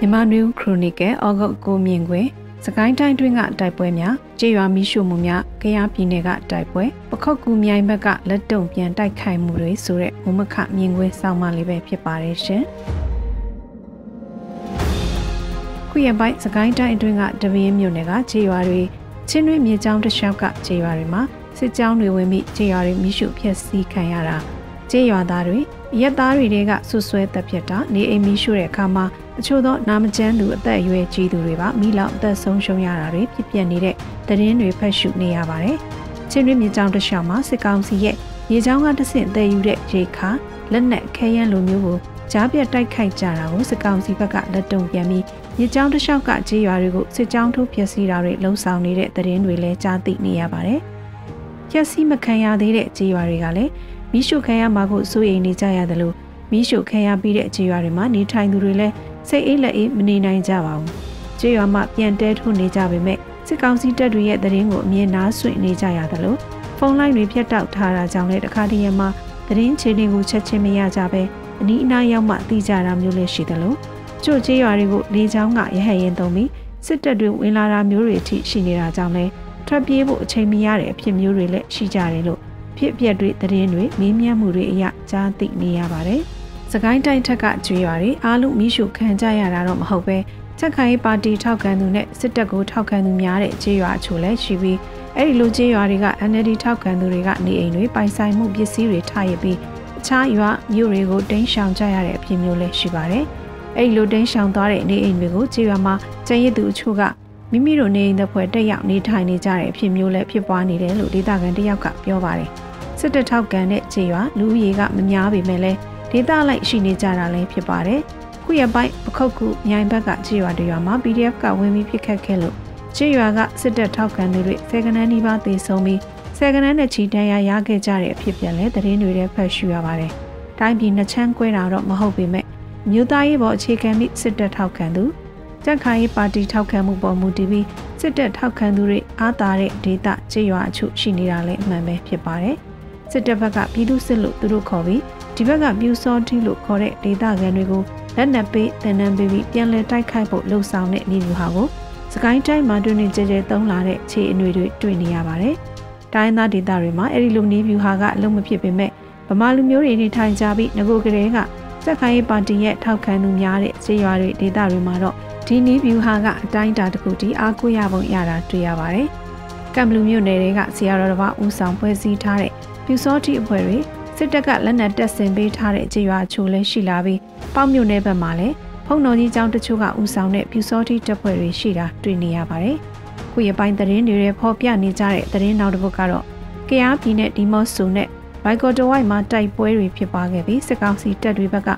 မြန်မာနယူးခရိုနီကယ်ဩဂုတ်ကိုမြင်ခွင်စကိုင်းတိုင်းတွင်းကတိုက်ပွဲများကြေးရွာမီးရှို့မှုများကရားပြည်နယ်ကတိုက်ပွဲပခောက်ကူမြိုင်ဘက်ကလက်တုံပြန်တိုက်ခိုက်မှုတွေဆိုတဲ့ဝမခမြင်ကွင်းစောင့်မလေးပဲဖြစ်ပါတယ်ရှင်ခုရပိုင်းစကိုင်းတိုင်းအတွင်းကတပင်းမြို့နယ်ကကြေးရွာတွေချင်းတွင်းမြေကြောင်းတစ်လျှောက်ကကြေးရွာတွေမှာစစ်ကြောင်းတွေဝင်ပြီးကြေးရွာတွေမိရှုဖျက်ဆီးခံရတာကြေးရွာသားတွေ ရက်သားတွေကဆွဆွဲတက်ပြတ်တာနေအိမ်မိရှုတဲ့အခါမှာအချို့သောနာမကျန်းသူအသက်အရွယ်ကြီးသူတွေပါမိလောက်အသက်ဆုံးရှုံးရတာတွေဖြစ်ပျက်နေတဲ့သတင်းတွေဖတ်ရှုနေရပါတယ်။ချင်းတွင်းမြေကြောင်းတစ်လျှောက်မှာစစ်ကောင်စီရဲ့ရေကြောင်းကတဆင့်တည်ယူတဲ့ရေခါလက်နက်ခဲယမ်းလိုမျိုးကိုကြားပြတ်တိုက်ခိုက်ကြတာကိုစစ်ကောင်စီဘက်ကလက်တုံပြန်ပြီးရေကြောင်းတစ်လျှောက်ကကြေးရွာတွေကိုစစ်ကြောင်းထိုးဖျက်ဆီးတာတွေလှုံ့ဆော်နေတဲ့သတင်းတွေလည်းကြားသိနေရပါတယ်။ဖျက်ဆီးမခံရသေးတဲ့ကြေးရွာတွေကလည်း မိရှုခံရမှာကိုစိုးရိမ်နေကြရတယ်လို့မိရှုခံရပြီးတဲ့ကြေးရွာတွေမှာနေထိုင်သူတွေလည်းစိတ်အေးလက်အေးမနေနိုင်ကြပါဘူး။ကြေးရွာမှာပြန်တဲထုတ်နေကြပေမဲ့စစ်ကောင်စီတပ်တွေရဲ့သတင်းကိုအမြင်နားဆွင့်နေကြရတယ်လို့ဖုန်းလိုင်းတွေဖြတ်တောက်ထားတာကြောင့်လည်းတခါတည်းမှာသတင်းချေတွေကိုချက်ချင်းမရကြပဲအနီးအနားရောက်မှသိကြတာမျိုးလည်းရှိတယ်လို့ကျို့ကြေးရွာတွေကိုလေချောင်းကရဟရင်သုံးပြီးစစ်တပ်တွေဝင်လာတာမျိုးတွေအထိရှိနေတာကြောင့်လည်းထွက်ပြေးဖို့အချိန်မရတဲ့အဖြစ်မျိုးတွေလည်းရှိကြတယ်လို့ ဖြစ်ပျက်တွေသတင်းတွေမင်းမြတ်မှုတွေအရကြားသိနေရပါတယ်။စကိုင်းတိုင်းထက်ကကျွေးရွာတွေအားလုံးမိရှုခံကြရတာတော့မဟုတ်ပဲချက်ခိုင်ပါတီထောက်ခံသူနဲ့စစ်တပ်ကိုထောက်ခံသူများတဲ့ကြေးရွာအချို့လည်းရှိပြီးအဲ့ဒီလိုကြေးရွာတွေက NLD ထောက်ခံသူတွေကနေအိမ်တွေပိုင်ဆိုင်မှုပစ္စည်းတွေထားရပြီးအခြားရွာမြို့တွေကိုတင်းရှောင်ကြရတဲ့အဖြစ်မျိုးလည်းရှိပါတယ်။အဲ့ဒီလိုတင်းရှောင်သွားတဲ့နေအိမ်တွေကိုကြေးရွာမှာကျန်ရစ်သူအချို့ကမိမိတို့နေအိမ်တဲ့ဖွဲ့တက်ရောက်နေထိုင်နေကြတဲ့အဖြစ်မျိုးလည်းဖြစ်ပွားနေတယ်လို့ဒေသခံတယောက်ကပြောပါတယ်။ စစ်တပ်ထောက်ခံတဲ့ကြေးရွာလူဦးရေကမများပေမဲ့လည်းဒေသလိုက်ရှိနေကြတာလည်းဖြစ်ပါတယ်။ခုရပိုင်းပခုတ်ကူမြိုင်ဘက်ကခြေရွာတရွာမှာ PDF ကဝင်ပြီးပြစ်ခတ်ခဲ့လို့ခြေရွာကစစ်တပ်ထောက်ခံသူတွေဆယ်ကနန်းနီးပါးသေဆုံးပြီးဆယ်ကနန်းနဲ့ချီတန်းရရခဲ့ကြတဲ့အဖြစ်ပြန်လဲသတင်းတွေထဲဖတ်ရှုရပါတယ်။တိုင်းပြည်နှချမ်းကွဲတာတော့မဟုတ်ပေမဲ့မြို့သားရေးပေါ်အခြေခံပြီးစစ်တပ်ထောက်ခံသူကြက်ခိုင်ပါတီထောက်ခံမှုပေါ်မူတည်ပြီးစစ်တပ်ထောက်ခံသူတွေအားသာတဲ့ဒေသခြေရွာအချို့ရှိနေတာလည်းအမှန်ပဲဖြစ်ပါတယ်။ စစ်တပ်ဘက်ကပြည်သူစစ်လို့သူတို့ခေါ်ပြီးဒီဘက်ကပြူစောတီလို့ခေါ်တဲ့ဒေသခံတွေကိုလက်နက်ပေးတင်နန်းပေးပြီးပြန်လည်တိုက်ခိုက်ဖို့လှုံ့ဆော်တဲ့နေလူဟာကိုစကိုင်းတိုင်းမှာတွင်တွင်ကြဲကြဲသုံးလာတဲ့ခြေအနွေတွေတွေ့နေရပါတယ်။တိုင်းသားဒေသတွေမှာအဲ့ဒီလိုနေဗျူဟာကအလုံးမဖြစ်ပေမဲ့ဗမာလူမျိုးတွေနေထိုင်ကြပြီးငကိုကလေးကစက်ခိုင်းပါတီရဲ့ထောက်ခံသူများတဲ့ခြေရွာတွေဒေသတွေမှာတော့ဒီနီးဗျူဟာကအတိုင်းအတာတစ်ခုတည်းအားကိုးရပုံရတာတွေ့ရပါတယ်။ကံဘလူမြို့နယ်တွေကဆရာတော်တစ်ပါးဦးဆောင်ဖွဲ့စည်းထားတဲ့ ပြူစောတိအဖွဲ့တွေစစ်တပ်ကလက်နက်တပ်ဆင်ပေးထားတဲ့ကြေးရွာချို့လည်းရှိလာပြီးပေါက်မြို့နယ်ဘက်မှာလည်းဖုံတော်ကြီးကျောင်းတချို့ကဦးဆောင်တဲ့ပြူစောတိတပ်ဖွဲ့တွေရှိတာတွေ့နေရပါတယ်။ခုရပိုင်းသတင်းတွေရဲ့ဖော်ပြနေကြတဲ့သတင်းနောက်တစ်ပုဒ်ကတော့ကရားပြည်နယ်ဒီမော့ဆိုနဲ့ဘိုင်ကော်တဝိုက်မှာတိုက်ပွဲတွေဖြစ်ပွားခဲ့ပြီးစစ်ကောင်စီတပ်တွေဘက်က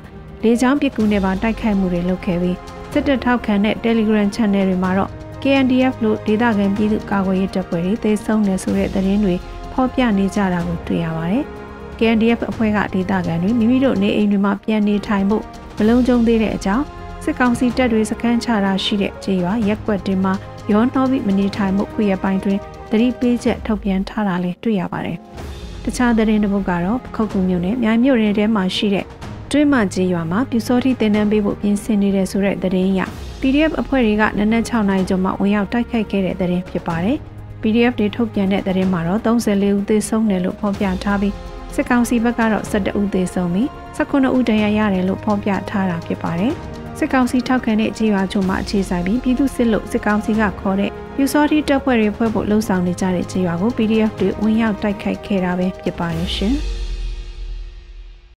လေကြောင်းပစ်ကူနဲ့ပါတိုက်ခိုက်မှုတွေလုပ်ခဲ့ပြီးစစ်တပ်ထောက်ခံတဲ့ Telegram Channel တွေမှာတော့ KNDF လို့ဒေသခံပြည်သူကာကွယ်ရေးတပ်ဖွဲ့တွေသေဆုံးနေဆိုတဲ့သတင်းတွေ ဖော်ပြနေကြတာကိုတွေ့ရပါတယ်။ KNDF အဖွဲ့ကဒေသခံတွေမိမိတို့နေအိမ်တွေမှာပြန်နေထိုင်ဖို့မလုံခြုံသေးတဲ့အကြောင်းစစ်ကောင်စီတပ်တွေစခန်းချတာရှိတဲ့ခြေရွာရက်ကွက်တင်မှာရောနှောပြီးမနေထိုင်မှုခွေရပိုင်းတွင်သတိပေးချက်ထုတ်ပြန်ထားတာလည်းတွေ့ရပါတယ်။တခြားသတင်းတစ်ပုဒ်ကတော့ပခုတ်ကူမြို့နယ်မြိုင်မြို့နယ်ထဲမှာရှိတဲ့တွင်းမကြီးရွာမှာပြူစောတိတင်နန်းပေးဖို့ပြင်ဆင်နေတဲ့ဆိုတဲ့သတင်းရ PDF အဖွဲ့တွေကနနက်6နိုင်ကျော်မှဝင်ရောက်တိုက်ခိုက်ခဲ့တဲ့သတင်းဖြစ်ပါတယ်။ PDF တွေထုတ်ပြန်တဲ့သတင်းမှာတော့34ဦးသေဆုံးတယ်လို့ဖော်ပြထားပြီးစစ်ကောင်စီဘက်ကတော့12ဦးသေဆုံးပြီး19ဦးဒဏ်ရာရတယ်လို့ဖော်ပြထားတာဖြစ်ပါတယ်။စစ်ကောင်စီထောက်ခံတဲ့ကြေးရွာချို့မှာအခြေဆိုင်ပြီးပြည်သူစစ်လို့စစ်ကောင်စီကခေါ်တဲ့ပြူစောတိတပ်ဖွဲ့တွေဖွဲ့ဖို့လှုံ့ဆော်နေကြတဲ့ကြေးရွာကို PDF တွေဝင်ရောက်တိုက်ခိုက်ခဲ့တာပဲဖြစ်ပါတယ်ရှင်။